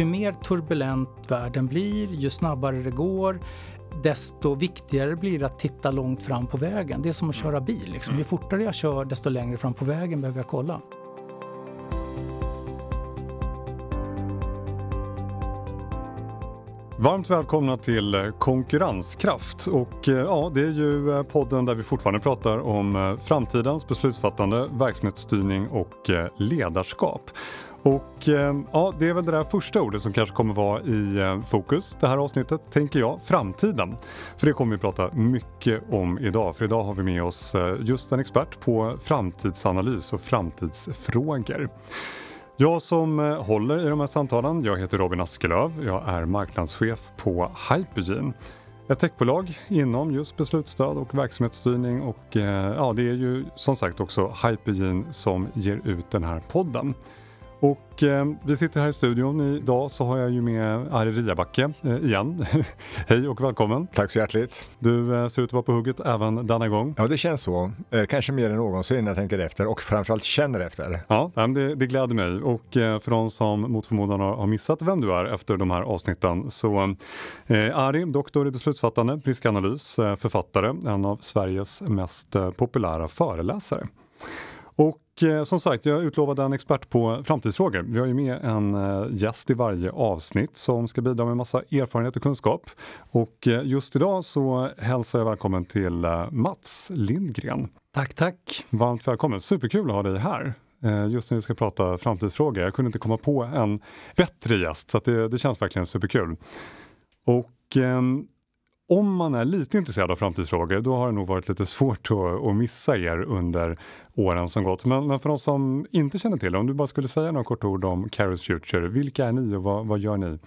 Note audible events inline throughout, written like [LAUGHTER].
ju mer turbulent världen blir, ju snabbare det går, desto viktigare blir det att titta långt fram på vägen. Det är som att köra bil. Liksom. Ju fortare jag kör, desto längre fram på vägen behöver jag kolla. Varmt välkomna till eh, Konkurrenskraft och eh, ja, det är ju eh, podden där vi fortfarande pratar om framtidens beslutsfattande, verksamhetsstyrning och ledarskap. Och eh, ja, det är väl det där första ordet som kanske kommer vara i eh, fokus det här avsnittet, tänker jag, framtiden. För det kommer vi prata mycket om idag, för idag har vi med oss eh, just en expert på framtidsanalys och framtidsfrågor. Jag som håller i de här samtalen, jag heter Robin Askelöv. Jag är marknadschef på Hypergene. Ett techbolag inom just beslutsstöd och verksamhetsstyrning och ja, det är ju som sagt också Hypergene som ger ut den här podden. Och eh, vi sitter här i studion. Idag så har jag ju med Ari Riabacke eh, igen. [LAUGHS] Hej och välkommen! Tack så hjärtligt! Du eh, ser ut att vara på hugget även denna gång. Ja, det känns så. Eh, kanske mer än någonsin när jag tänker efter och framförallt känner efter. Ja, det, det gläder mig. Och eh, för de som mot förmodan har, har missat vem du är efter de här avsnitten så eh, Ari, doktor i beslutsfattande, riskanalys, författare, en av Sveriges mest populära föreläsare. Och Eh, som sagt, jag utlovade en expert på framtidsfrågor. Vi har ju med en eh, gäst i varje avsnitt som ska bidra med massa erfarenhet och kunskap. Och eh, just idag så hälsar jag välkommen till Mats Lindgren. Tack, tack! Varmt välkommen! Superkul att ha dig här just när vi ska prata framtidsfrågor. Jag kunde inte komma på en bättre gäst så det, det känns verkligen superkul. Och eh, om man är lite intresserad av framtidsfrågor då har det nog varit lite svårt att, att missa er under åren som gått. Men, men, för de som inte känner till om du bara skulle säga några kort ord om Caris Future. Vilka är ni och vad, vad gör ni?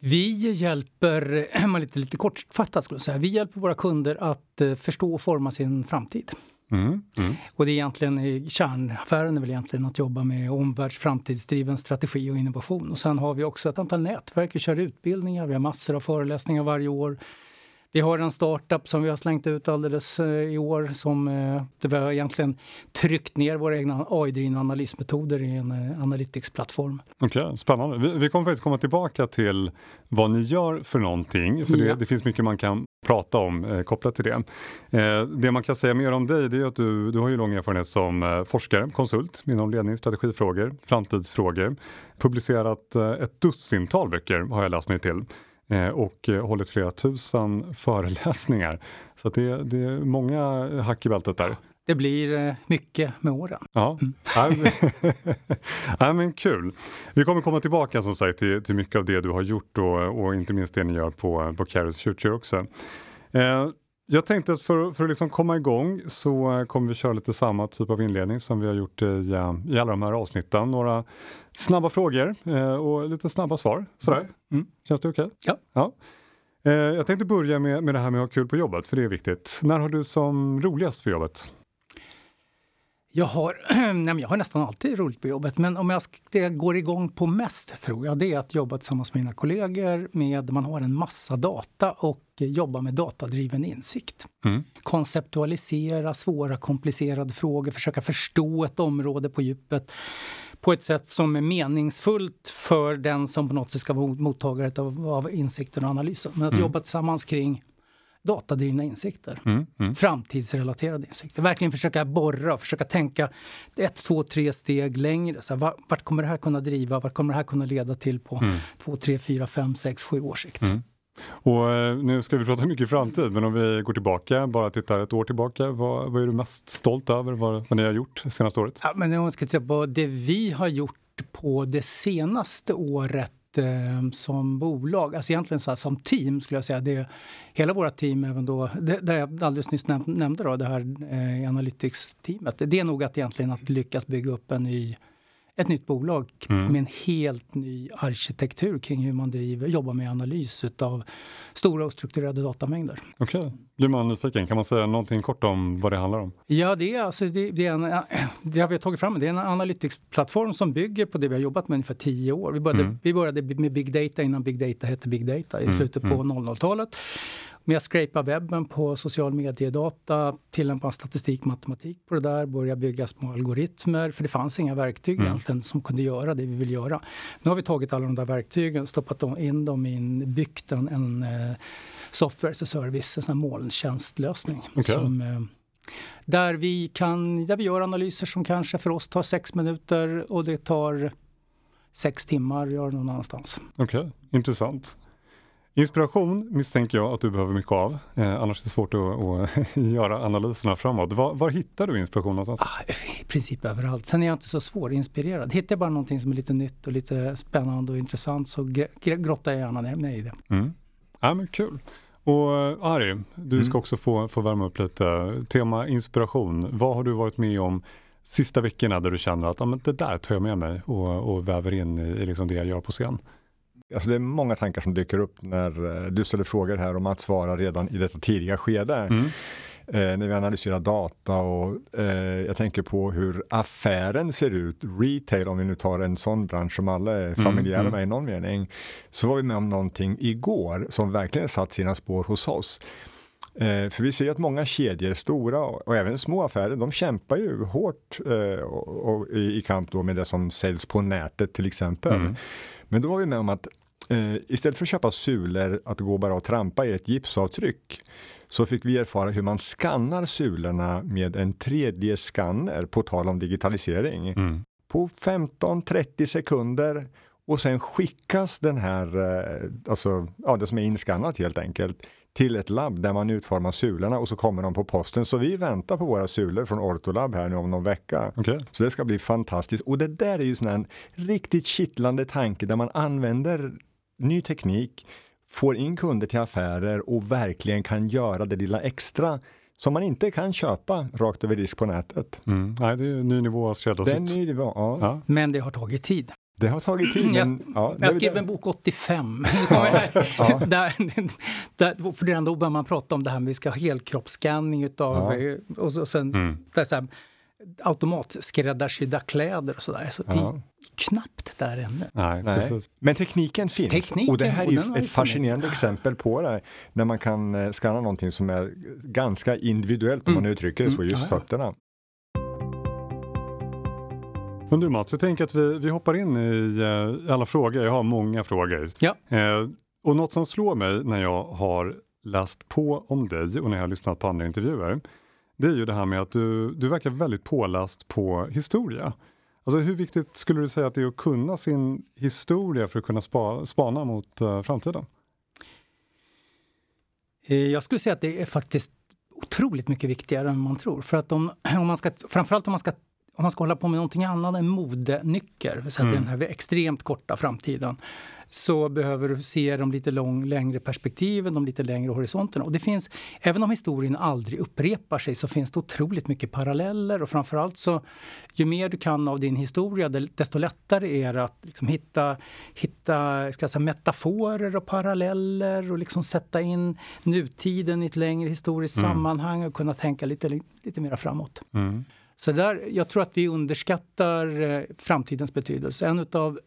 Vi hjälper, [CLEARS THROAT] lite, lite kortfattat skulle jag säga, vi hjälper våra kunder att eh, förstå och forma sin framtid. Mm, mm. Och det är egentligen kärnaffären är väl egentligen att jobba med omvärlds framtidsdriven strategi och innovation. Och sen har vi också ett antal nätverk, vi kör utbildningar, vi har massor av föreläsningar varje år. Vi har en startup som vi har slängt ut alldeles eh, i år som eh, det vi har egentligen tryckt ner våra egna AI-drivna analysmetoder i en eh, Analytics-plattform. Okej, okay, spännande. Vi, vi kommer faktiskt komma tillbaka till vad ni gör för någonting, för ja. det, det, finns mycket man kan prata om eh, kopplat till det. Eh, det man kan säga mer om dig det är att du, du har ju lång erfarenhet som eh, forskare, konsult inom ledning, strategifrågor, framtidsfrågor. Publicerat ett dussintal böcker har jag läst mig till. Eh, och eh, hållit flera tusen [LAUGHS] föreläsningar. Så det, det är många hack i bältet där. Det blir eh, mycket med åren. Ja, mm. [LAUGHS] ja [LAUGHS] men kul. Vi kommer komma tillbaka som sagt till, till mycket av det du har gjort och, och inte minst det ni gör på, på Caris Future också. Eh, jag tänkte att för, för att liksom komma igång så kommer vi köra lite samma typ av inledning som vi har gjort i, i alla de här avsnitten. Några snabba frågor eh, och lite snabba svar. Sådär. Mm. mm. Känns det okej? Okay? Ja. ja. Eh, jag tänkte börja med, med det här med att ha kul på jobbet, för det är viktigt. När har du som roligast på jobbet? Jag har, [CLEARS THROAT] nej jag har nästan alltid roligt på jobbet, men om jag, det jag går igång på mest tror jag, det är att jobba tillsammans med mina kollegor. Med, man har en massa data och jobba med datadriven insikt. Mm. Konceptualisera svåra, komplicerade frågor, försöka förstå ett område på djupet på ett sätt som är meningsfullt för den som på något sätt ska vara mottagare av, av insikten och analysen. Men att mm. jobba tillsammans kring datadrivna insikter. Mm, mm. Framtidsrelaterade insikter. Verkligen försöka borra försöka tänka ett, två, tre steg längre. Så här, vart kommer det här kunna driva? Vart kommer det här kunna leda till på mm. två, tre, fyra, fem, sex, sju års sikt? Mm. Och eh, nu ska vi prata mycket framtid, men om vi går tillbaka, bara tittar ett år tillbaka, vad, vad är du mest stolt över, vad, vad ni har gjort senaste året? Ja, men om man ska titta på det vi har gjort på det senaste året eh, som bolag, alltså egentligen så som team skulle jag säga. Det, hela vårt team, även då, det, det jag alldeles nyss näm nämnde, då, det här eh, Analytics-teamet, det är nog att egentligen att lyckas bygga upp en ny ett nytt bolag mm. med en helt ny arkitektur kring hur man driver, jobbar med analys av stora och strukturerade datamängder. Okej, okay. blir man nyfiken. Kan man säga någonting kort om vad det handlar om? Ja, det är, alltså, det, det är en, [CLEARS THROAT] det har vi tagit fram. Det är en analytics-plattform som bygger på det vi har jobbat med ungefär tio år. Vi började, mm. vi började med big data innan big data hette big data i mm. slutet på 00-talet. Men jag scrapar webben på social mediedata, tillämpar statistik matematik på det där, börjar bygga små algoritmer, för det fanns inga verktyg mm. egentligen som kunde göra det vi vill göra. Nu har vi tagit alla de där verktygen, stoppat in dem i en, byggt en, en eh, software as a service, en sån molntjänstlösning. Okay. Som, eh, där, vi kan, där vi gör analyser som kanske för oss tar sex minuter och det tar sex timmar att göra någon annanstans. Okej, okay. intressant. Inspiration misstänker jag att du behöver mycket av, eh, annars är det svårt att, att [LAUGHS] göra analyserna framåt. Var, var, hittar du inspiration någonstans? Ah, I princip överallt. Sen är jag inte så svår inspirerad. Hittar jag bara någonting som är lite nytt och lite spännande och intressant så grottar jag gärna ner mig i det. Mm. Ja, men kul. Och Ari, du ska mm. också få, få värma upp lite. Tema inspiration. Vad har du varit med om sista veckorna där du känner att ah, men det där tar jag med mig och, och väver in i, i liksom det jag gör på scen? Alltså det är många tankar som dyker upp när eh, du ställer frågor här om att svara redan i detta tidiga skede. Mm. Eh, när vi analyserar data och eh, jag tänker på hur affären ser ut, retail om vi nu tar en sån bransch som alla är mm, familjära mm, med i någon mening. Så var vi med om någonting igår som verkligen satt sina spår hos oss. Eh, för vi ser att många kedjor, stora och även små affärer, de kämpar ju hårt eh, och, och i, i, kamp då med det som säljs på nätet till exempel. Mm. Men då var vi med om att eh, istället för att köpa sulor att gå bara och trampa i ett gipsavtryck så fick vi erfara hur man skannar sulorna med en 3D-skanner, på tal om digitalisering. Mm. På 15-30 sekunder och sen skickas den här, eh, alltså ja, det som är inskannat helt enkelt, till ett labb där man utformar sulorna och så kommer de på posten. Så vi väntar på våra sulor från Ortolab här nu om någon vecka. Okay. Så det ska bli fantastiskt. Och det där är ju sån en riktigt kittlande tanke där man använder ny teknik, får in kunder till affärer och verkligen kan göra det lilla extra som man inte kan köpa rakt över disk på nätet. Mm. Nej, det är en ny nivå av skräddarsytt. Ja. ja. Men det har tagit tid. Det har tagit tid. Jag, men, ja, jag skrev en bok 85. [LAUGHS] ja, ja. där, där, för redan då började man prata om det här med att vi ska ha helkroppsscanning utav, ja. Och, så, och sen mm. så här, automatskräddarsydda kläder och sådär. Så det är knappt där ännu. Nej, Nej. Men tekniken finns. Tekniken, och det här är ju ett fascinerande exempel på det. När man kan eh, skanna någonting som är ganska individuellt om mm. man uttrycker det så, mm. just fötterna. Men du Mats, jag tänker att vi, vi hoppar in i uh, alla frågor. Jag har många frågor. Ja. Uh, och något som slår mig när jag har läst på om dig och när jag har lyssnat på andra intervjuer, det är ju det här med att du, du verkar väldigt påläst på historia. Alltså hur viktigt skulle du säga att det är att kunna sin historia för att kunna spa, spana mot uh, framtiden? Jag skulle säga att det är faktiskt otroligt mycket viktigare än man tror. För att om, om man ska, framförallt om man ska om man ska hålla på med någonting annat än modenycker, så mm. den här extremt korta framtiden, så behöver du se de lite lång, längre perspektiven, de lite längre horisonterna. Och det finns, även om historien aldrig upprepar sig så finns det otroligt mycket paralleller och framförallt så ju mer du kan av din historia desto lättare är det att liksom hitta, hitta ska säga, metaforer och paralleller och liksom sätta in nutiden i ett längre historiskt mm. sammanhang och kunna tänka lite, lite mer framåt. Mm. Så där, jag tror att vi underskattar eh, framtidens betydelse. En av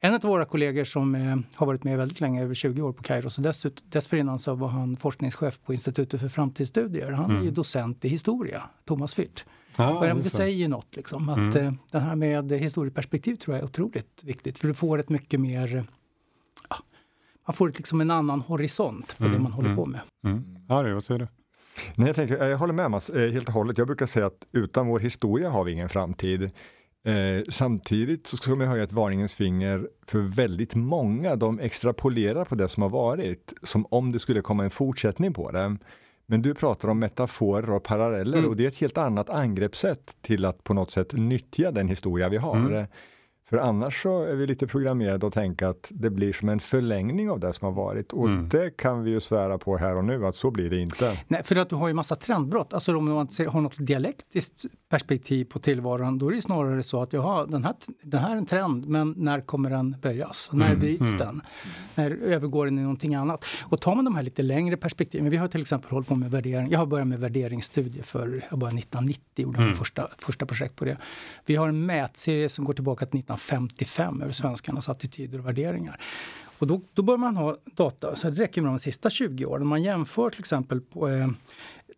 en av våra kollegor som eh, har varit med väldigt länge, över 20 år på Kairos, och dess, dessförinnan så var han forskningschef på Institutet för framtidsstudier. Han mm. är docent i historia, Thomas Fürth. Ah, det säger ju något. Liksom, att mm. eh, det här med historieperspektiv tror jag är otroligt viktigt. För du får ett mycket mer... Ja, man får liksom en annan horisont på mm. det man håller mm. på med. Mm. Ari, vad säger du? Nej, jag, tänker, jag håller med Mats, eh, helt och hållet. Jag brukar säga att utan vår historia har vi ingen framtid. Eh, samtidigt så ska man höja ett varningens finger för väldigt många. De extrapolerar på det som har varit, som om det skulle komma en fortsättning på det. Men du pratar om metaforer och paralleller mm. och det är ett helt annat angreppssätt till att på något sätt nyttja den historia vi har. Mm. För annars så är vi lite programmerade att tänka att det blir som en förlängning av det som har varit. Och mm. det kan vi ju svära på här och nu att så blir det inte. Nej, för att du har ju massa trendbrott. Alltså om man har något dialektiskt perspektiv på tillvaron, då är det snarare så att jaha, den här, den här är en trend, men när kommer den böjas? När mm. byts mm. den? När övergår den i någonting annat? Och tar man de här lite längre perspektiven, vi har till exempel hållit på med värdering. Jag har börjat med värderingsstudier för, jag började 1990, gjorde mm. första, första projekt på det. Vi har en mätserie som går tillbaka till 1955 över svenskarnas attityder och värderingar. Och då, då bör man ha data, så det räcker med de sista 20 åren. Om man jämför till exempel på eh,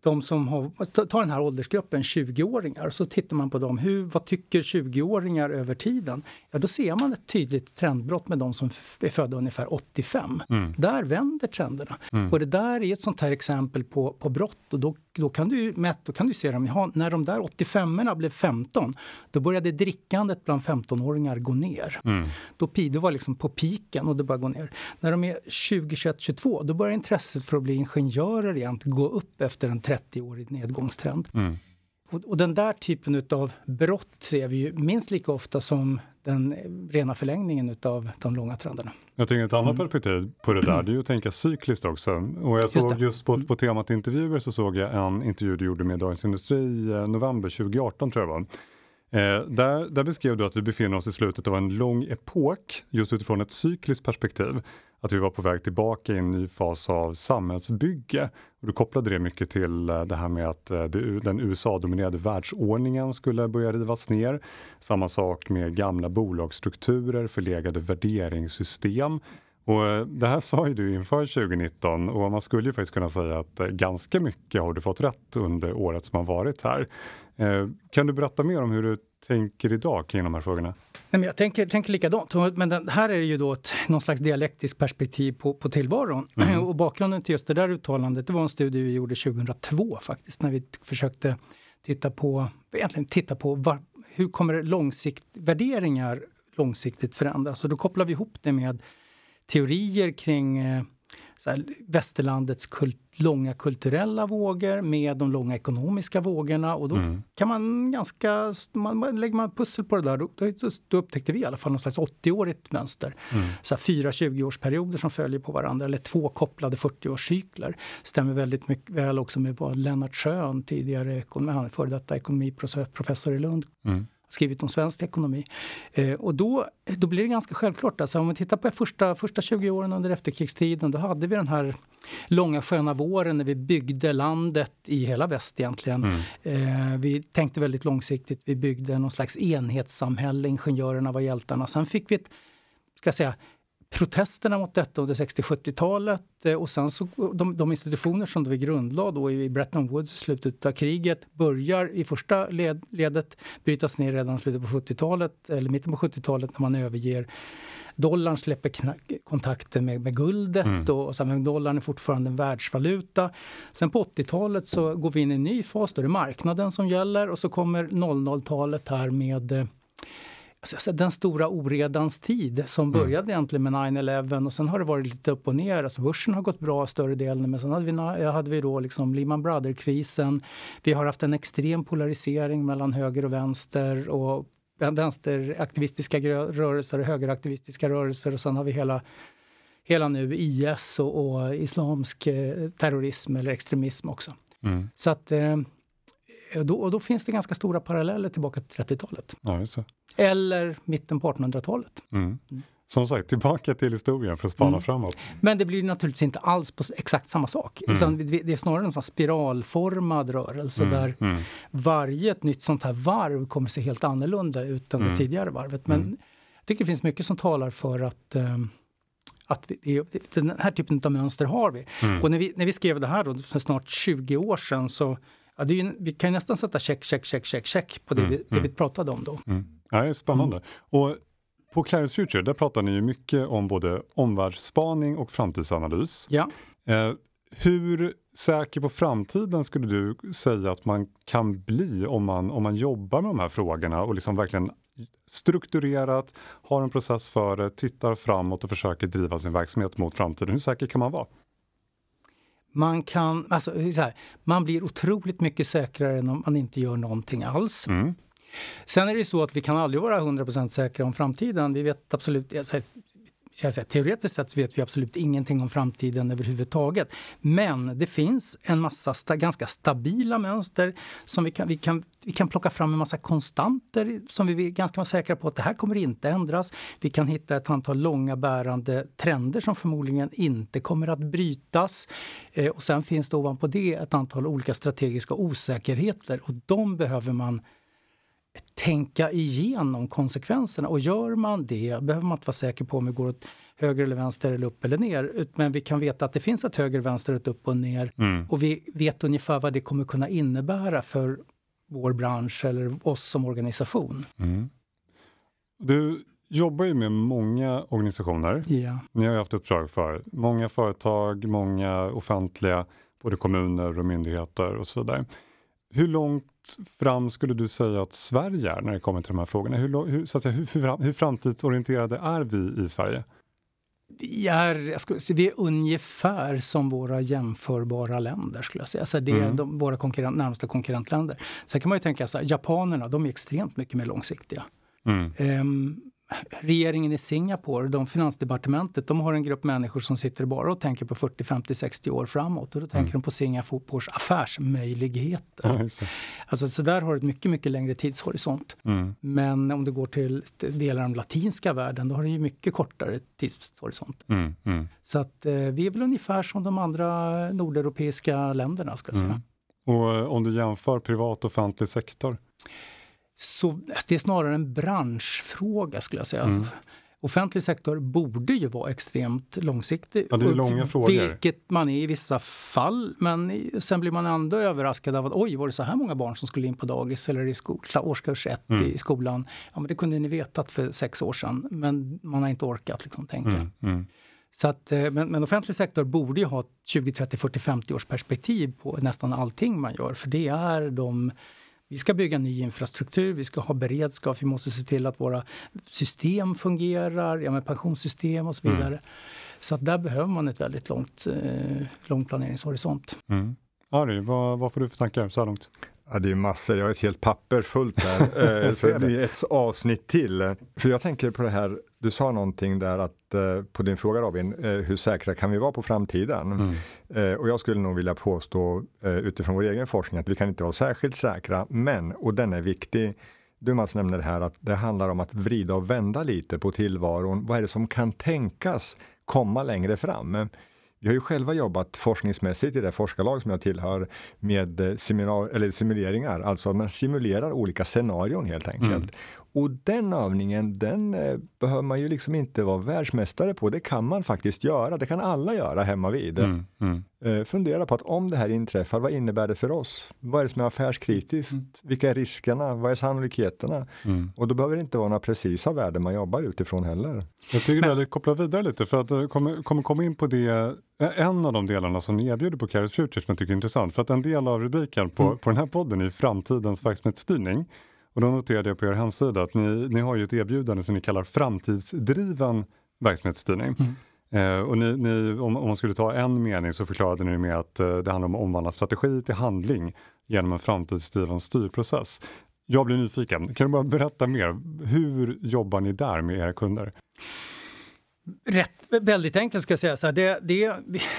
de som har, ta den här åldersgruppen 20-åringar, så tittar man på dem. Hur, vad tycker 20-åringar över tiden? Ja, då ser man ett tydligt trendbrott med de som är födda ungefär 85. Mm. Där vänder trenderna. Mm. Och det där är ett sånt här exempel på, på brott. Och då, då, kan du, då kan du se dem, ja, när de där 85orna blev 15, då började drickandet bland 15-åringar gå ner. Mm. Då, då var liksom på piken och det började gå ner. När de är 20, 21, 22, då börjar intresset för att bli ingenjörer igen gå upp efter en 30-årig nedgångstrend. Mm. Och, och, den där typen av brott ser vi ju minst lika ofta som den rena förlängningen av de långa trenderna. Jag tänker ett annat mm. perspektiv på det där, det är ju att tänka cykliskt också. Och jag såg just, just på, på temat intervjuer så såg jag en intervju du gjorde med Dagens Industri i november 2018 tror jag var. Eh, där, där beskrev du att vi befinner oss i slutet av en lång epok just utifrån ett cykliskt perspektiv att vi var på väg tillbaka i en ny fas av samhällsbygge. Och du kopplade det mycket till eh, det här med att eh, det, den USA-dominerade världsordningen skulle börja rivas ner. Samma sak med gamla bolagsstrukturer, förlegade värderingssystem. Och eh, det här sa ju du inför 2019 och man skulle ju faktiskt kunna säga att ganska mycket har du fått rätt under året som har varit här. Kan du berätta mer om hur du tänker idag kring de här frågorna? Nej, men jag tänker, tänker likadant. Men den, här är ju då ett, någon slags dialektiskt perspektiv på, på tillvaron. Mm. [CLEARS THROAT] Och bakgrunden till just det där uttalandet det var en studie vi gjorde 2002 faktiskt när vi försökte titta på, egentligen titta på var, hur kommer långsikt, värderingar långsiktigt förändras. Och då kopplar vi ihop det med teorier kring eh, så här, västerlandets kult, långa kulturella vågor med de långa ekonomiska vågorna. Och då mm. kan man ganska, man, lägger man pussel på det där, då, då, då upptäckte vi i alla fall något slags 80-årigt mönster. Mm. Så här, fyra 20-årsperioder som följer på varandra, eller två kopplade 40-årscykler. Stämmer väldigt mycket väl också med vad Lennart Schön, tidigare före detta ekonomiprofessor i Lund, mm skrivit om svensk ekonomi. Eh, och då, då blir det ganska självklart. Alltså, om man tittar på första, första 20 åren under efterkrigstiden, då hade vi den här långa sköna våren när vi byggde landet i hela väst egentligen. Mm. Eh, vi tänkte väldigt långsiktigt. Vi byggde någon slags enhetssamhälle. Ingenjörerna var hjältarna. Sen fick vi ett, ska jag säga, protesterna mot detta under 60-70-talet eh, och sen så de, de, institutioner som vi grundlade då i Bretton Woods i slutet av kriget börjar i första led, ledet brytas ner redan i slutet på 70-talet eller mitten på 70-talet när man överger Dollarn släpper kontakten med, med guldet mm. och, och så, men dollarn är fortfarande en världsvaluta. Sen på 80-talet så går vi in i en ny fas, då är det marknaden som gäller och så kommer 00-talet här med eh, alltså, den stora oredans tid som mm. började mm. egentligen med 9-11 och sen har det varit lite upp och ner. Alltså börsen har gått bra större delen men sen hade vi, hade vi då liksom Lehman Brothers-krisen. Vi har haft en extrem polarisering mellan höger och vänster och vänsteraktivistiska rörelser och högeraktivistiska rörelser och sen har vi hela hela nu IS och, och islamsk eh, terrorism eller extremism också. Mm. Så att eh, då, och då finns det ganska stora paralleller tillbaka till 30-talet. Ja, Eller mitten på 1800-talet. Mm. Mm. Som sagt, tillbaka till historien för att spana mm. framåt. Men det blir naturligtvis inte alls på exakt samma sak. Mm. Utan det är snarare en sån spiralformad rörelse mm. där mm. varje ett nytt sånt här varv kommer se helt annorlunda ut än det tidigare varvet. Men jag tycker det finns mycket som talar för att um, att vi, den här typen av mönster har vi. Mm. Och när vi, när vi skrev det här då, för snart 20 år sedan så Ja, är, vi kan nästan sätta check, check, check, check, check på det, mm, vi, det mm. vi pratade om då. Mm. Ja, det är spännande. Mm. Och på Clarence Future, där pratar ni ju mycket om både omvärldsspaning och framtidsanalys. Ja. Eh, hur säker på framtiden skulle du säga att man kan bli om man, om man jobbar med de här frågorna och liksom verkligen strukturerat, har en process för det, tittar framåt och försöker driva sin verksamhet mot framtiden. Hur säker kan man vara? Man, kan, alltså, här, man blir otroligt mycket säkrare än om man inte gör någonting alls. Mm. Sen är det så att vi kan aldrig vara 100% säkra om framtiden. Vi vet absolut, alltså, jag säga, teoretiskt sett så vet vi absolut ingenting om framtiden överhuvudtaget. Men det finns en massa sta, ganska stabila mönster som vi kan, vi, kan, vi kan plocka fram en massa konstanter som vi är ganska säkra på att det här kommer inte ändras. Vi kan hitta ett antal långa bärande trender som förmodligen inte kommer att brytas. Eh, och sen finns det ovanpå det ett antal olika strategiska osäkerheter och de behöver man tänka igenom konsekvenserna. Och gör man det behöver man inte vara säker på om det går åt höger eller vänster eller upp eller ner. Men vi kan veta att det finns ett höger, vänster, ett upp och ner. Mm. Och vi vet ungefär vad det kommer kunna innebära för vår bransch eller oss som organisation. Mm. Du jobbar ju med många organisationer. Ja. Ni har haft uppdrag för många företag, många offentliga, både kommuner och myndigheter och så vidare. Hur långt fram skulle du säga att Sverige är när det kommer till de här frågorna? Hur, hur, så att säga, hur, hur framtidsorienterade är vi i Sverige? Vi är, skulle vi är ungefär som våra jämförbara länder. skulle jag säga. Alltså det är mm. de, våra konkurrent, närmaste konkurrentländer. Sen kan man ju tänka så här, japanerna de är extremt mycket mer långsiktiga. Mm. Um, regeringen i Singapore, de finansdepartementet, de har en grupp människor som sitter bara och tänker på 40, 50, 60 år framåt. Och då tänker mm. de på Singapores affärsmöjligheter. Ja, alltså, så där har du ett mycket, mycket längre tidshorisont. Mm. Men om du går till delar av den latinska världen, då har du ju mycket kortare tidshorisont. Mm. mm. Så att eh, vi är väl ungefär som de andra nordeuropeiska länderna, ska jag säga. Mm. Och eh, om du jämför privat och offentlig sektor? Så det är snarare en branschfråga skulle jag säga. Mm. Alltså, offentlig sektor borde ju vara extremt långsiktig. Ja, det är långa frågor. Vilket man är i vissa fall. Men sen blir man ändå överraskad av att oj, var det så här många barn som skulle in på dagis eller i skola, årskurs ett mm. i skolan? Ja, men det kunde ni vetat för sex år sedan, men man har inte orkat liksom, tänka. Mm. Mm. Så att, eh, men, men, offentlig sektor borde ju ha 20, 30, 40, 50 års perspektiv på nästan allting man gör. För det är de vi ska bygga ny infrastruktur, vi ska ha beredskap, vi måste se till att våra system fungerar, ja, med pensionssystem och så mm. vidare. Mm. Så att där behöver man ett väldigt långt, eh, lång planeringshorisont. Mm. Ari, vad, vad får du för tankar så här långt? Ja, det är massor. Jag har ett helt papper fullt här. [LAUGHS] Eh, så det är ett avsnitt till. För jag tänker på det här, du sa någonting där att eh, på din fråga Robin, eh, hur säkra kan vi vara på framtiden? Mm. och jag skulle nog vilja påstå utifrån vår egen forskning att vi kan inte vara särskilt säkra, men, och den är viktig, du Mats nämnde det här att det handlar om att vrida och vända lite på tillvaron. Vad är det som kan tänkas komma längre fram? Vi har ju själva jobbat forskningsmässigt i det forskarlag som jag tillhör med eh, eller simuleringar, alltså man simulerar olika scenarion helt enkelt. Mm. Och den övningen, den eh, behöver man ju liksom inte vara världsmästare på. Det kan man faktiskt göra. Det kan alla göra hemma vid. Mm, mm. Eh, fundera på att om det här inträffar, vad innebär det för oss? Vad är det som är affärskritiskt? Mm. Vilka är riskerna? Vad är sannolikheterna? Mm. Och då behöver det inte vara några precisa värden man jobbar utifrån heller. Jag tycker det kopplar vidare lite för att jag kommer, kommer komma in på det en av de delarna som ni erbjuder på Carrot Future som jag tycker är intressant. För att en del av rubriken på, mm. på den här podden är framtidens verksamhetsstyrning. Och då noterade jag på er hemsida att ni, ni har ju ett erbjudande som ni kallar framtidsdriven verksamhetsstyrning. Mm. Eh, och ni, ni, om, om, man skulle ta en mening så förklarade ni med att eh, det handlar om att omvandla strategi till handling genom en framtidsdriven styrprocess. Jag blir nyfiken, kan du bara berätta mer? Hur jobbar ni där med era kunder? Rätt, väldigt enkelt ska jag säga. Så här, det, det,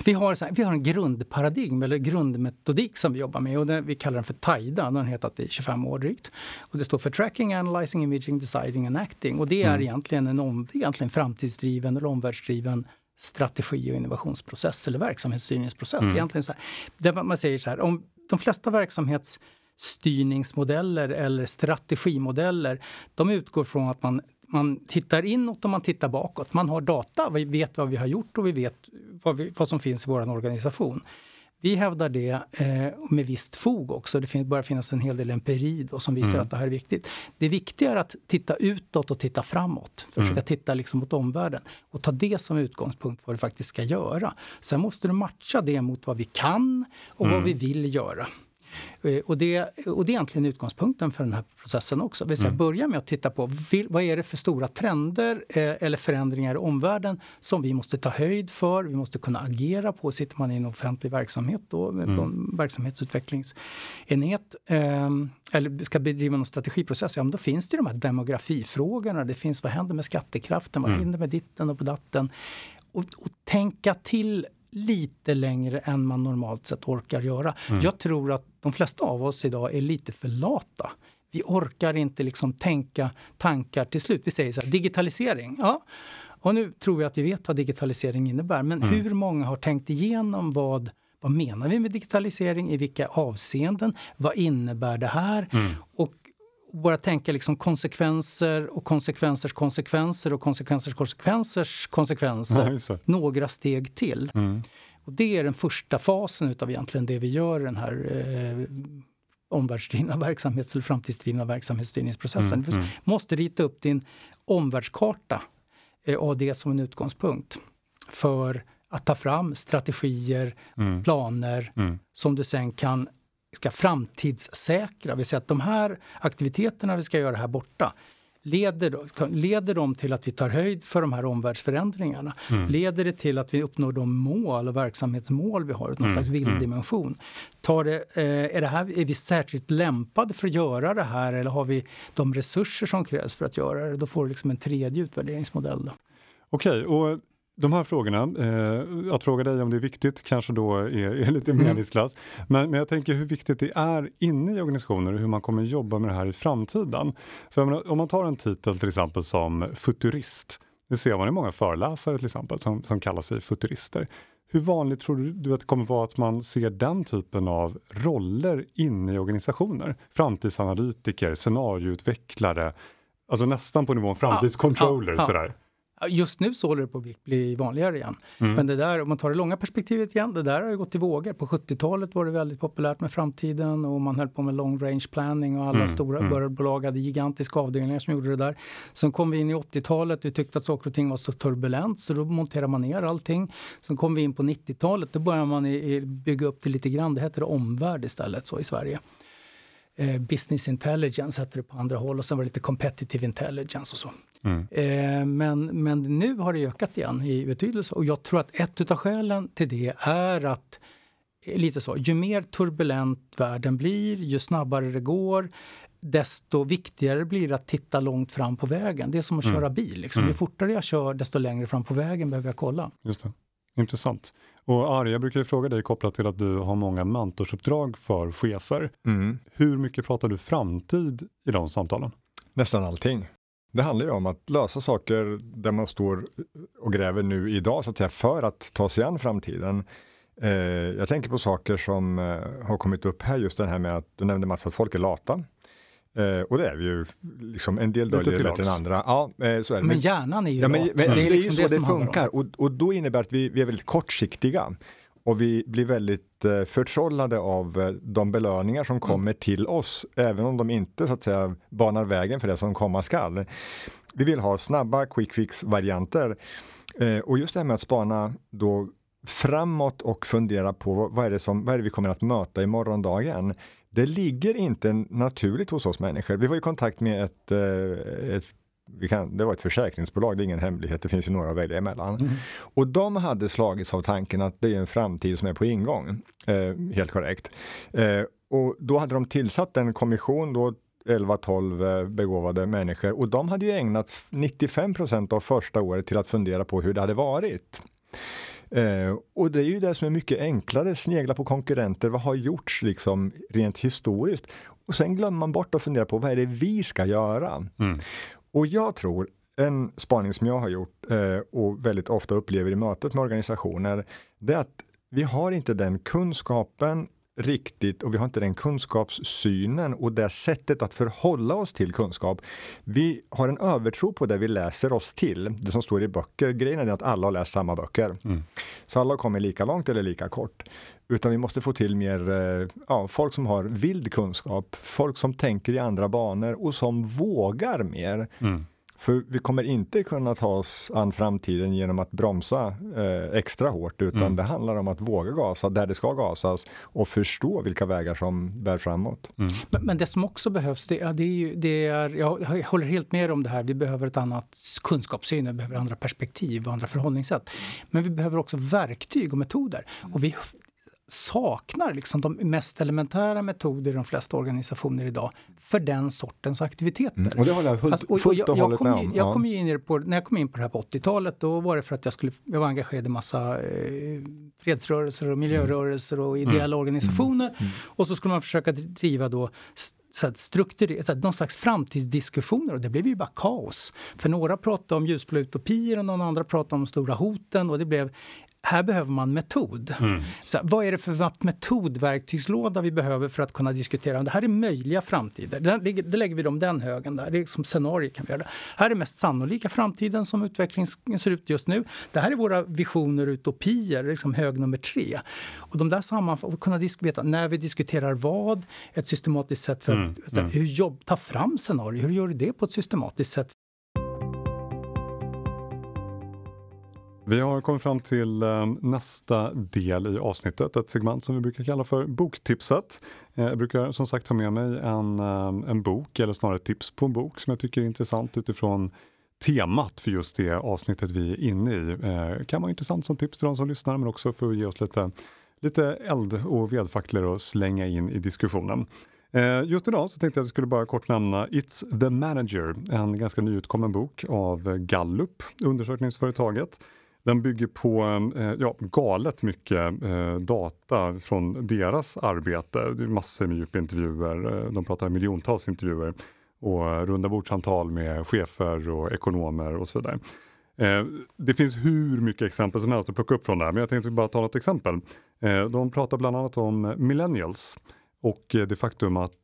vi, har så här, vi har en grundparadigm eller grundmetodik som vi jobbar med och det, vi kallar den för TAIDA. Den har hetat i 25 år drygt. Och det står för Tracking, Analyzing, Imaging, Deciding and Acting. Och det är mm. egentligen en om, egentligen framtidsdriven eller omvärldsdriven strategi och innovationsprocess eller verksamhetsstyrningsprocess. Mm. Egentligen så här, där man säger så här, om de flesta verksamhetsstyrningsmodeller eller strategimodeller, de utgår från att man man tittar inåt och man tittar bakåt. Man har data, vi vet vad vi har gjort och vi vet vad, vi, vad som finns i vår organisation. Vi hävdar det eh, med visst fog också. Det finns, börjar finnas en hel del empiri då, som visar mm. att det här är viktigt. Det är att titta utåt och titta framåt. Försöka mm. titta liksom mot omvärlden och ta det som utgångspunkt för vad du faktiskt ska göra. Sen måste du matcha det mot vad vi kan och mm. vad vi vill göra. Eh, och det, och det är egentligen utgångspunkten för den här processen också. Vi mm. börja med att titta på vad är det för stora trender eh, eller förändringar i omvärlden som vi måste ta höjd för, vi måste kunna agera på. Sitter man i en offentlig verksamhet då, mm. på en verksamhetsutvecklingsenhet eh, eller ska bedriva någon strategiprocess, ja men då finns det de här demografifrågorna. Det finns vad händer med skattekraften, vad mm. händer med ditten och på datten? Och, och tänka till lite längre än man normalt sett orkar göra. Mm. Jag tror att de flesta av oss idag är lite för lata. Vi orkar inte liksom tänka tankar till slut. Vi säger så här, digitalisering. Ja, och nu tror vi att vi vet vad digitalisering innebär. Men mm. hur många har tänkt igenom vad, vad menar vi med digitalisering? I vilka avseenden? Vad innebär det här? Mm. Och börja tänka liksom konsekvenser och konsekvensers konsekvenser och konsekvensers konsekvensers konsekvenser Ja, några steg till. Mm. Och det är den första fasen av egentligen det vi gör i den här eh, omvärldsdrivna verksamhets eller framtidsdrivna verksamhetsstyrningsprocessen. Mm, Du måste rita upp din omvärldskarta eh, och ha det som en utgångspunkt för att ta fram strategier, Mm. planer Mm. som du sen kan ska framtidssäkra. Vi säger att de här aktiviteterna vi ska göra här borta Leder, leder de till att vi tar höjd för de här omvärldsförändringarna? Mm. Leder det till att vi uppnår de mål och verksamhetsmål vi har, någon Mm. slags vilddimension? Tar det, eh, är, det här, är vi särskilt lämpade för att göra det här eller har vi de resurser som krävs för att göra det? Då får du liksom en tredje utvärderingsmodell. Då. Okej, och de här frågorna, eh, att fråga dig om det är viktigt kanske då är, är lite Mm. meningslöst. Men, men jag tänker hur viktigt det är inne i organisationer och hur man kommer jobba med det här i framtiden. För menar, om man tar en titel till exempel som futurist, det ser man i många föreläsare till exempel som, som kallar sig futurister. Hur vanligt tror du- att det kommer vara att man ser den typen av roller inne i organisationer? Framtidsanalytiker, scenarioutvecklare, alltså nästan på nivån framtidscontroller. ja. Sådär. Just nu så håller det på att bli vanligare igen. Mm. Men det där, om man tar det långa perspektivet igen, det där har ju gått i vågor. På 70-talet var det väldigt populärt med framtiden och man höll på med long range planning och alla Mm, stora mm. bolag hade gigantiska avdelningar som gjorde det där. Sen kom vi in i 80-talet, vi tyckte att saker och ting var så turbulent så då monterade man ner allting. Sen kom vi in på 90-talet, då började man i, i, bygga upp det lite grann. Det hette omvärld istället så i Sverige. Eh, business intelligence hette det på andra håll och sen var det lite competitive intelligence och så. Mm. Eh, men, men nu har det ökat igen i betydelse och jag tror att ett av skälen till det är att eh, lite så, ju mer turbulent världen blir, ju snabbare det går, desto viktigare blir det att titta långt fram på vägen. Det är som att Mm. köra bil. Liksom. Ju Mm. fortare jag kör, desto längre fram på vägen behöver jag kolla. Just det. Intressant. Och Ari, jag brukar ju fråga dig kopplat till att du har många mentorsuppdrag för chefer. Mm. Hur mycket pratar du framtid i de samtalen? Nästan allting. Det handlar ju om att lösa saker där man står och gräver nu idag så att säga, för att ta sig an framtiden. Eh, jag tänker på saker som eh, har kommit upp här, just det här med att du nämnde massa att folk är lata. Eh, och det är vi ju, liksom, en del döljer till bättre än andra. Ja, eh, så är det. Men hjärnan är ju Ja, men, men det, är ju liksom så det, om. funkar och, och då innebär det att vi, vi är väldigt kortsiktiga. Och vi blir väldigt eh, förtrollade av eh, de belöningar som kommer till oss, även om de inte så att säga banar vägen för det som komma skall. Vi vill ha snabba quick fix-varianter. Eh, och just det här med att spana då framåt och fundera på vad, vad, är det som, vad är det vi kommer att möta i morgondagen. Det ligger inte naturligt hos oss människor. Vi var i kontakt med ett, eh, ett kan, det var ett försäkringsbolag, det är ingen hemlighet, det finns ju några att välja emellan. Mm. Och de hade slagits av tanken att det är en framtid som är på ingång. Eh, helt korrekt. Eh, och då hade de tillsatt en kommission, då 11-12 eh, begåvade människor och de hade ju ägnat 95 procent av första året till att fundera på hur det hade varit. Eh, och det är ju det som är mycket enklare, snegla på konkurrenter, vad har gjorts liksom rent historiskt? Och sen glömmer man bort att fundera på vad är det vi ska göra? Mm. Och jag tror, en spaning som jag har gjort eh, och väldigt ofta upplever i mötet med organisationer, det är att vi har inte den kunskapen riktigt och vi har inte den kunskapssynen och det sättet att förhålla oss till kunskap. Vi har en övertro på det vi läser oss till, det som står i böcker. Grejen är att alla har läst samma böcker. Mm. Så alla kommer lika långt eller lika kort. Utan vi måste få till mer eh, ja, folk som har vild kunskap, folk som tänker i andra banor och som vågar mer. Mm. För vi kommer inte kunna ta oss an framtiden genom att bromsa eh, extra hårt, utan Mm. det handlar om att våga gasa där det ska gasas och förstå vilka vägar som bär framåt. Mm. Men, men det som också behövs, det, är- det är ju, det är, jag jag håller helt med om det här, vi behöver ett annat kunskapssyn, vi behöver andra perspektiv och andra förhållningssätt. Men vi behöver också verktyg och metoder. Och vi saknar liksom de mest elementära metoder i de flesta organisationer idag för den sortens aktiviteter. Och det håller jag fullt, Alltså, fullt jag, och jag hållet kom med om. jag Ja. kom in på, när jag kom in på det här på 80-talet, då var det för att jag, skulle, jag var engagerad i massa eh, fredsrörelser och miljörörelser och ideella organisationer. Och så skulle man försöka driva då så att så att någon slags framtidsdiskussioner och det blev ju bara kaos. För några pratade om ljusblå utopier och någon andra pratade om de stora hoten och det blev här behöver man metod. Mm. Så vad är det för metodverktygslåda vi behöver för att kunna diskutera? Det här är möjliga framtider. Det, det lägger vi dem den högen där. Det är som scenario kan vi göra. Här är mest sannolika framtiden som utvecklingen ser ut just nu. Det här är våra visioner och utopier, liksom hög nummer tre. Och de där sammanfattar, kunna veta när vi diskuterar vad, ett systematiskt sätt för mm. att mm. hur jobb, ta fram scenarier, hur gör du det på ett systematiskt sätt Vi har kommit fram till eh, nästa del i avsnittet, ett segment som vi brukar kalla för boktipset. Eh, jag brukar som sagt ha med mig en, eh, en bok, eller snarare tips på en bok som jag tycker är intressant utifrån temat för just det avsnittet vi är inne i. Det kan vara intressant som tips till de som lyssnar men också för att ge oss lite, lite eld och vedfacklor att slänga in i diskussionen. Just idag så tänkte jag att jag skulle bara kort nämna It's the Manager, en ganska nyutkommen bok av Gallup, undersökningsföretaget. Den bygger på eh, ja, galet mycket eh, data från deras arbete. Det är massor med djupintervjuer, eh, de pratar miljontals intervjuer och rundabordssamtal med chefer och ekonomer och så vidare. Det finns hur mycket exempel som helst att plocka upp från det här, men jag tänkte bara ta något exempel. De pratar bland annat om millennials och det faktum att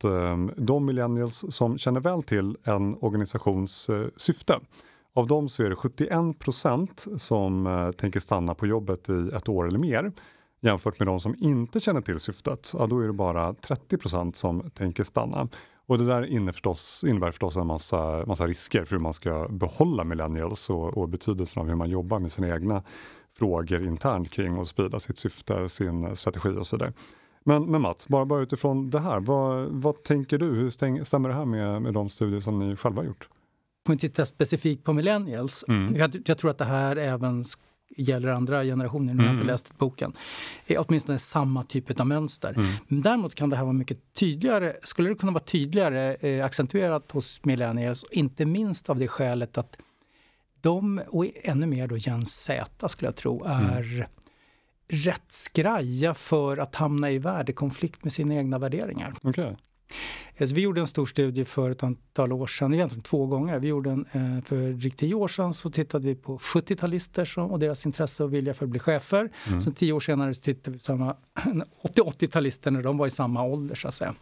de millennials som känner väl till en organisations syfte av dem så är det 71 procent som eh, tänker stanna på jobbet i ett år eller mer. Jämfört med de som inte känner till syftet, ja, då är det bara 30 procent som tänker stanna. Och det där innebär förstås, innebär förstås en massa, massa risker för hur man ska behålla millennials och, och betydelsen av hur man jobbar med sina egna frågor internt kring att sprida sitt syfte, sin strategi och så vidare. Men, men Mats, bara, bara utifrån det här, vad, vad tänker du? Hur stäng, stämmer det här med, med de studier som ni själva har gjort? Om vi tittar specifikt på millennials, mm. jag, jag, tror att det här även gäller andra generationer, nu har jag inte mm. läst boken, är åtminstone samma typ av mönster. Mm. Däremot kan det här vara mycket tydligare, skulle det kunna vara tydligare eh, accentuerat hos millennials, inte minst av det skälet att de, och ännu mer då Gen Z skulle jag tro, mm. är mm. rätt skraja för att hamna i värdekonflikt med sina egna värderingar. Okay. Så vi gjorde en stor studie för ett antal år sedan, egentligen två gånger. Vi gjorde en, eh, för drygt tio år sedan så tittade vi på 70-talister och deras intresse och vilja för att bli chefer. Mm. Sen tio år senare så tittade vi på samma [CLEARS THROAT] 80-80-talister när de var i samma ålder så att säga.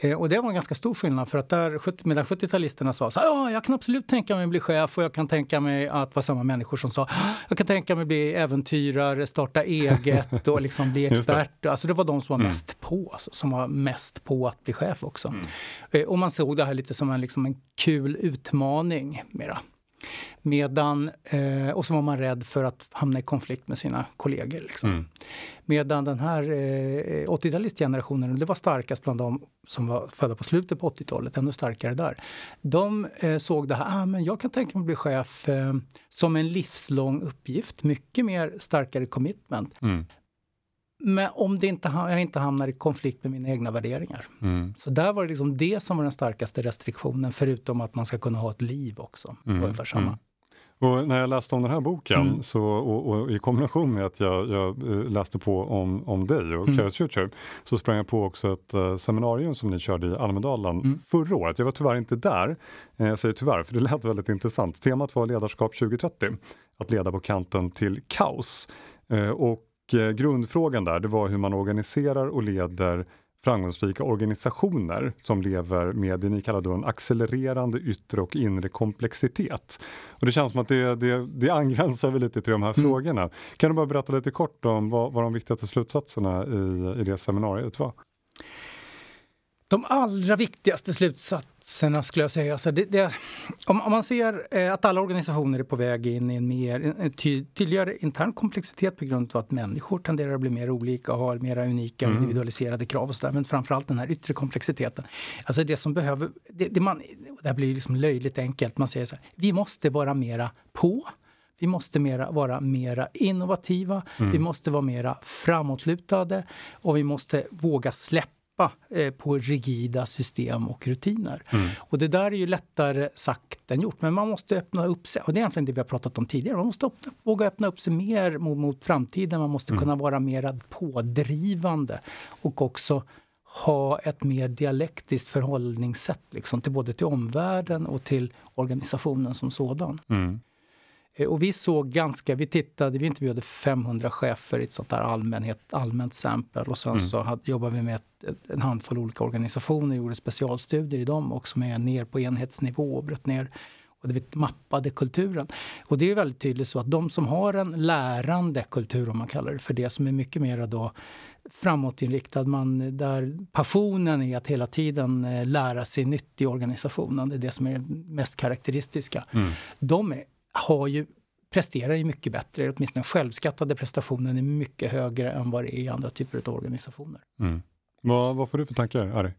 Eh, och det var en ganska stor skillnad för att där, medan 70-talisterna sa så ja, jag kan absolut tänka mig att bli chef och jag kan tänka mig att vara samma människor som sa jag kan tänka mig att bli äventyrare, starta eget och liksom bli [LAUGHS] expert. Det. Alltså det var de som var mm. mest på, alltså, som var mest på att bli chef också. Mm. Eh, och man såg det här lite som en, liksom en kul utmaning mera. Medan, eh, och så var man rädd för att hamna i konflikt med sina kollegor. Liksom. Mm. Medan den här eh, 80-talistgenerationen, det var starkast bland de som var födda på slutet på 80-talet, ännu starkare där. De eh, såg det här, ah, men jag kan tänka mig att bli chef eh, som en livslång uppgift, mycket mer starkare commitment. Mm. Men om det inte, jag inte hamnar i konflikt med mina egna värderingar. Mm. Så där var det liksom det som var den starkaste restriktionen, förutom att man ska kunna ha ett liv också. Mm. Ungefär samma. Mm. Och när jag läste om den här boken, mm. så, och, och, i kombination med att jag, jag eh, läste på om, om dig och mm. Future, så sprang jag på också ett uh, seminarium som ni körde i Almedalen mm. förra året. Jag var tyvärr inte där, eh, jag säger tyvärr, för det lät väldigt intressant. Temat var ledarskap 2030, att leda på kanten till kaos. Och grundfrågan där, det var hur man organiserar och leder framgångsrika organisationer som lever med det ni kallar då en accelererande yttre och inre komplexitet. Och Det känns som att det, det, det angränsar väl lite till de här mm. frågorna. Kan du bara berätta lite kort om vad, vad de viktigaste slutsatserna i, i det seminariet var? De allra viktigaste slutsatserna skulle jag säga, alltså det, det, om, om, man ser eh, att alla organisationer är på väg in i en mer en ty, tydligare intern komplexitet på grund av att människor tenderar att bli mer olika och har mer unika mm. individualiserade krav och så där, men framförallt den här yttre komplexiteten. Alltså det som behöver, det, det, man, det här blir liksom löjligt enkelt, man säger så här, vi måste vara mera på, vi måste mera, vara mera innovativa, mm. vi måste vara mera framåtlutade och vi måste våga släppa släppa eh, på rigida system och rutiner. Mm. Och det där är ju lättare sagt än gjort, men man måste öppna upp sig. Och det är egentligen det vi har pratat om tidigare. Man måste öppna, våga öppna upp sig mer mot, mot framtiden. Man måste mm. kunna vara mer pådrivande och också ha ett mer dialektiskt förhållningssätt liksom, till både till omvärlden och till organisationen som sådan. Mm. Eh, och vi såg ganska, vi tittade, vi intervjuade 500 chefer i ett sånt där allmänhet, allmänt sample och sen mm. så hade, jobbade vi med ett, en handfull olika organisationer, gjorde specialstudier i dem också med ner på enhetsnivå och bröt ner och vi mappade kulturen. Och det är väldigt tydligt så att de som har en lärande kultur, om man kallar det för det, som är mycket mer då framåtinriktad, man, där passionen är att hela tiden eh, lära sig nytt i organisationen, det är det som är mest karaktäristiska. Mm. De är, har ju presterar ju mycket bättre, åtminstone den självskattade prestationen är mycket högre än vad det är i andra typer av organisationer. Mm. Vad, vad får du för tankar, Ari?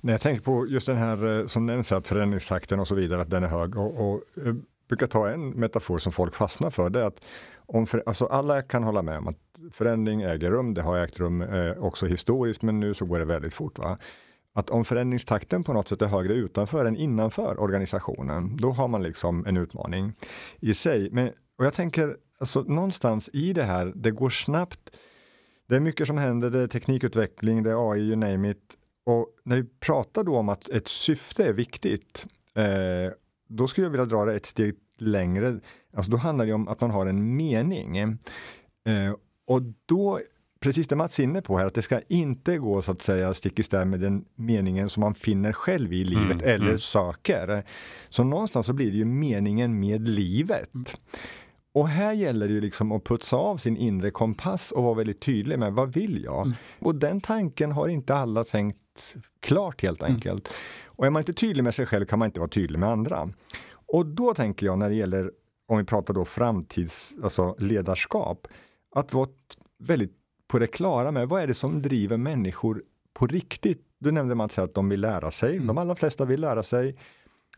När jag tänker på just den här eh, som nämns här, förändringstakten och så vidare, att den är hög. Och, och jag brukar ta en metafor som folk fastnar för, det är att om för, alltså alla kan hålla med om att förändring äger rum, det har ägt rum eh, också historiskt, men nu så går det väldigt fort. Va? Att om förändringstakten på något sätt är högre utanför än innanför organisationen, då har man liksom en utmaning i sig. Men, och jag tänker, alltså, någonstans i det här, det går snabbt, det är mycket som händer, det är teknikutveckling, det är AI, you name it. Och när vi pratar då om att ett syfte är viktigt, eh, då skulle jag vilja dra det ett steg längre. Alltså då handlar det om att man har en mening. Eh, och då, precis det Mats är inne på här, att det ska inte gå så att säga stick i stäv med den meningen som man finner själv i livet mm, eller mm. söker. Så någonstans så blir det ju meningen med livet. Mm. Och här gäller det ju liksom att putsa av sin inre kompass och vara väldigt tydlig med vad vill jag? Mm. Och den tanken har inte alla tänkt klart helt mm. enkelt. Och är man inte tydlig med sig själv kan man inte vara tydlig med andra. Och då tänker jag när det gäller, om vi pratar då framtids, alltså ledarskap, att vara väldigt på det klara med vad är det som driver människor på riktigt. Du nämnde Mats att de vill lära sig, mm. de allra flesta vill lära sig.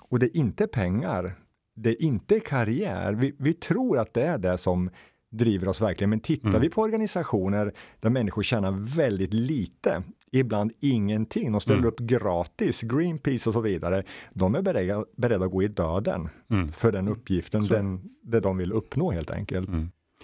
Och det är inte pengar, det är inte karriär. Vi, vi tror att det är det som driver oss verkligen. Men tittar mm. vi på organisationer där människor tjänar väldigt lite, ibland ingenting, de ställer mm. upp gratis, Greenpeace och så vidare, de är beredda, beredda att gå i döden mm. för den uppgiften, den, det de vill uppnå helt enkelt.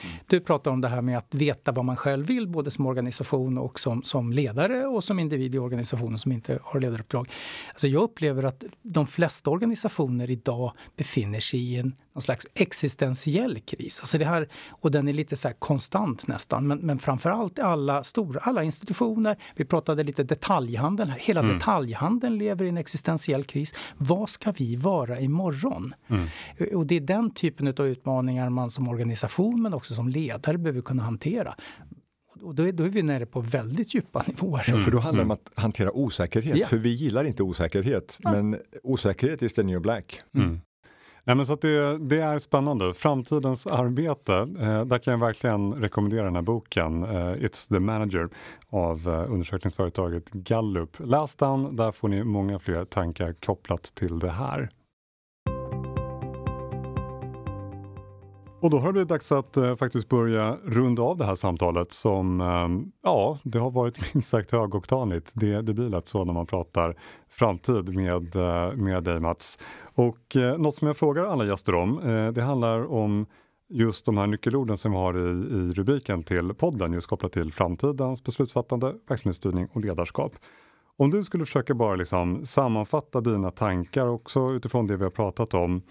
Mm. Du pratar om det här med att veta vad man själv vill, både som organisation och som, som ledare och som individ i organisationen som inte har ledaruppdrag. Alltså jag upplever att de flesta organisationer idag befinner sig i en någon slags existentiell kris. Alltså det här, och den är lite så konstant nästan, men, men framförallt alla stora, alla institutioner. Vi pratade lite detaljhandeln här. Hela mm. detaljhandeln lever i en existentiell kris. Vad ska vi vara imorgon? Mm. Och det är den typen av utmaningar man som organisation, men också som ledare behöver kunna hantera. Och då är, då är vi nere på väldigt djupa nivåer. Ja, för då handlar det om att hantera osäkerhet. Ja. För vi gillar inte osäkerhet, ja. men osäkerhet is the new black. Mm. Nej, men så det, det, är spännande. Framtidens arbete, eh, där kan jag verkligen rekommendera den här boken, eh, It's the manager av eh, undersökningsföretaget Gallup. Läs den, där får ni många fler tankar kopplat till det här. Och då har det blivit dags att eh, faktiskt börja runda av det här samtalet som, eh, ja, det har varit [LAUGHS] minst sagt högoktanigt. Det, det blir lätt så när man pratar framtid med, eh, med dig Mats. Och eh, något som jag frågar alla gäster om, eh, det handlar om just de här nyckelorden som vi har i, i rubriken till podden, just kopplat till framtidens beslutsfattande, verksamhetsstyrning och ledarskap. Om du skulle försöka bara liksom sammanfatta dina tankar också utifrån det vi har pratat om,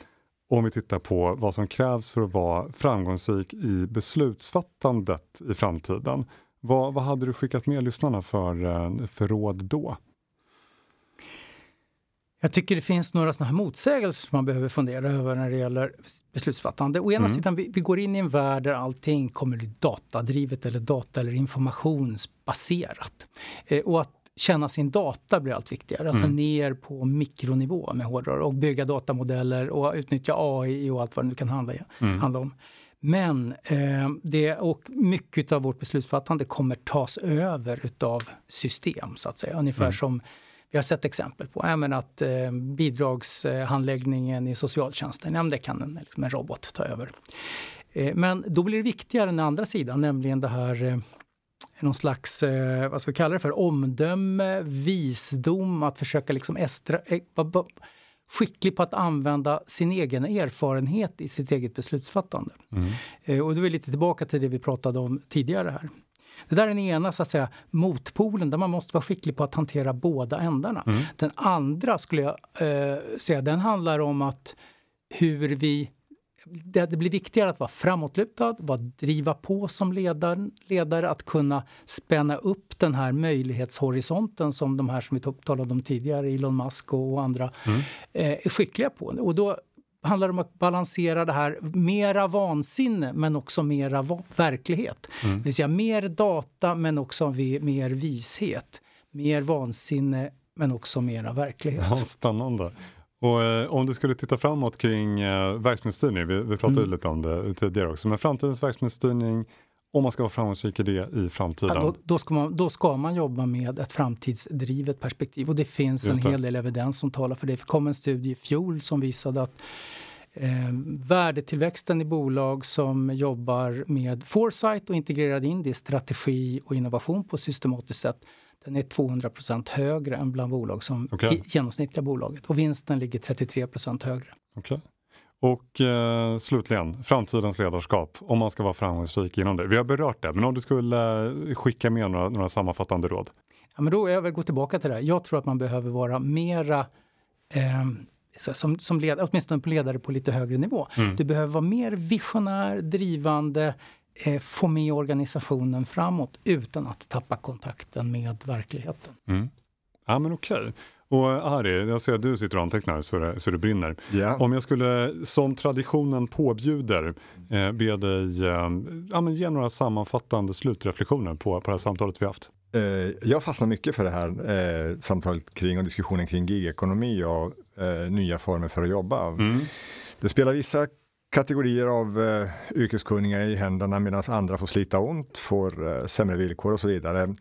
om vi tittar på vad som krävs för att vara framgångsrik i beslutsfattandet i framtiden. Vad, vad hade du skickat med lyssnarna för, eh, för råd då? Jag tycker det finns några såna här motsägelser som man behöver fundera över när det gäller beslutsfattande. Å ena mm. sidan, vi, vi, går in i en värld där allting kommer bli datadrivet eller data eller informationsbaserat. Eh, och att känna sin data blir allt viktigare. Alltså mm. ner på mikronivå med hårdare och bygga datamodeller och utnyttja AI och allt vad det nu kan handla, mm. handla om. Men eh, det, och mycket av vårt beslutsfattande kommer tas över utav system, så att säga. Ungefär mm. som vi har sett exempel på. Menar att eh, bidragshandläggningen i socialtjänsten, ja, det kan en, liksom en robot ta över. Eh, men då blir det viktigare den andra sidan, nämligen det här eh, någon slags, eh, vad ska vi kalla det för, omdöme, visdom, att försöka liksom estra, eh, skicklig på att använda sin egen erfarenhet i sitt eget beslutsfattande. Mm. Eh, och då är vi lite tillbaka till det vi pratade om tidigare här. Det där är den ena så att säga, motpolen där man måste vara skicklig på att hantera båda ändarna. Mm. Den andra skulle jag eh, säga, den handlar om att hur vi det, det blir viktigare att vara framåtlutad, vara driva på som ledare, ledare, att kunna spänna upp den här möjlighetshorisonten som de här som vi talade om tidigare, Elon Musk och andra, mm. eh, är skickliga på. Och då handlar om att balansera det här, mera vansinne men också mera va verklighet. Mm. Det vill säga mer data men också mer vishet. Mer vansinne men också mera verklighet. Ja, spännande. Och eh, om du skulle titta framåt kring eh, verksamhetsstyrning, vi, vi pratade mm. lite om det tidigare också, men framtidens verksamhetsstyrning, om man ska vara framgångsrik i det i framtiden? Ja, då, då, ska man, då ska man jobba med ett framtidsdrivet perspektiv och det finns en hel del evidens som talar för det. Det kom en studie i fjol som visade att eh, värdetillväxten i bolag som jobbar med foresight och integrerar in det strategi och innovation på systematiskt sätt den är 200% högre än bland bolag som okay. genomsnittliga bolaget och vinsten ligger 33% högre. Okay. Och eh, slutligen, framtidens ledarskap, om man ska vara framgångsrik inom det. Vi har berört det, men om du skulle eh, skicka med några, några sammanfattande råd? Ja, men då jag vill gå tillbaka till det. Jag tror att man behöver vara mera eh, som, som led, åtminstone på ledare på lite högre nivå. Mm. Du behöver vara mer visionär, drivande, eh, få med organisationen framåt utan att tappa kontakten med verkligheten. Mm. Ja men okej. Okay. Och Ari, jag ser att du sitter och antecknar så det, så det brinner. Yeah. Om jag skulle, som traditionen påbjuder, eh, be dig eh, ja, ge några sammanfattande slutreflektioner på, på det här samtalet vi haft. Eh, jag fastnar mycket för det här eh, samtalet kring och diskussionen kring gigekonomi och eh, nya former för att jobba. Mm. Det spelar vissa kategorier av eh, yrkeskunniga i händerna medan andra får slita ont, får eh, sämre villkor och så vidare.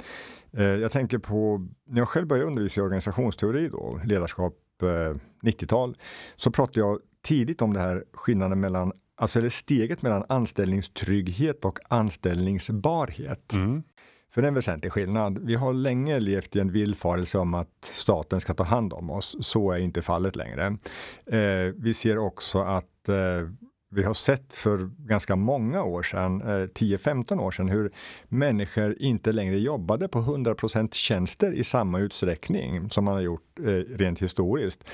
Eh, jag tänker på när jag själv började undervisa i organisationsteori då, ledarskap eh, 90-tal, så pratade jag tidigt om det här skillnaden mellan, alltså eller steget mellan anställningstrygghet och anställningsbarhet. Mm. För det är en väsentlig skillnad. Vi har länge levt i en villfarelse om att staten ska ta hand om oss. Så är inte fallet längre. Eh, vi ser också att eh, vi har sett för ganska många år sedan, 10-15 eh, år sedan, hur människor inte längre jobbade på 100% tjänster i samma utsträckning som man har gjort eh, rent historiskt.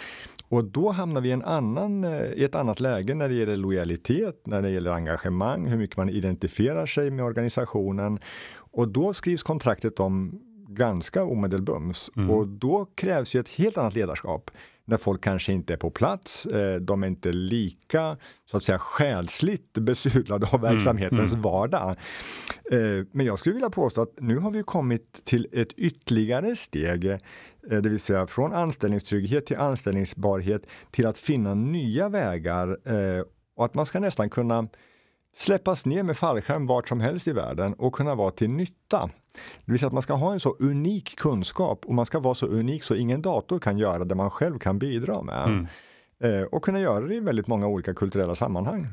Och då hamnar vi i, en annan, eh, i ett annat läge när det gäller lojalitet, när det gäller engagemang, hur mycket man identifierar sig med organisationen. Och då skrivs kontraktet om ganska omedelbums. Mm. Och då krävs ju ett helt annat ledarskap när folk kanske inte är på plats. Eh, de är inte lika så att säga själsligt besudlade av mm, verksamhetens mm. vardag. Eh, men jag skulle vilja påstå att nu har vi kommit till ett ytterligare steg, eh, det vill säga från anställningstrygghet till anställningsbarhet till att finna nya vägar och att man ska nästan kunna släppas ner med fallskärm vart som helst i världen och kunna vara till nytta. Det vill säga att man ska ha en så unik kunskap och man ska vara så unik så ingen dator kan göra det man själv kan bidra med. Mm. Eh, och kunna göra det i väldigt många olika kulturella sammanhang.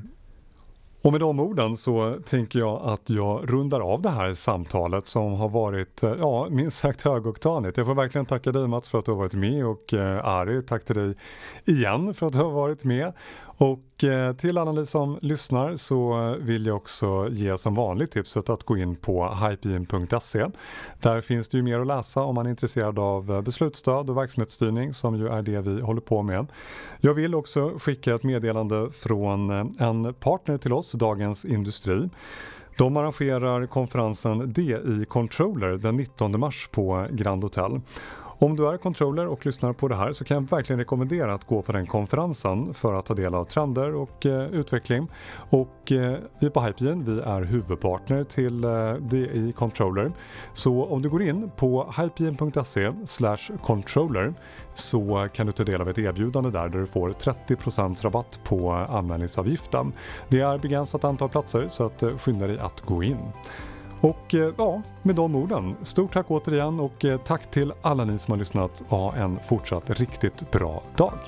Och med de orden så tänker jag att jag rundar av det här samtalet som har varit eh, ja, minst sagt högoktanigt. Jag får verkligen tacka dig Mats för att du har varit med och eh, Ari, tack till dig igen för att du har varit med. Och eh, till alla ni som lyssnar så vill jag också ge som vanligt tipset att gå in på hypein.se. Där finns det ju mer att läsa om man är intresserad av eh, beslutsstöd och verksamhetsstyrning som ju är det vi håller på med. Jag vill också skicka ett meddelande från eh, en partner till oss, Dagens Industri. De arrangerar konferensen DI Controller den 19 mars på Grand Hotel. Om du är controller och lyssnar på det här så kan jag verkligen rekommendera att gå på den konferensen för att ta del av trender och eh, utveckling. Och eh, vi på Hypegen, vi är huvudpartner till eh, DI Controller. Så om du går in på hypegen.se controller så kan du ta del av ett erbjudande där, där du får 30% rabatt på anmälningsavgiften. Det är begränsat antal platser så att eh, skynda dig att gå in. Och eh, ja, med de orden, stort tack återigen och eh, tack till alla ni som har lyssnat och ha en fortsatt riktigt bra dag.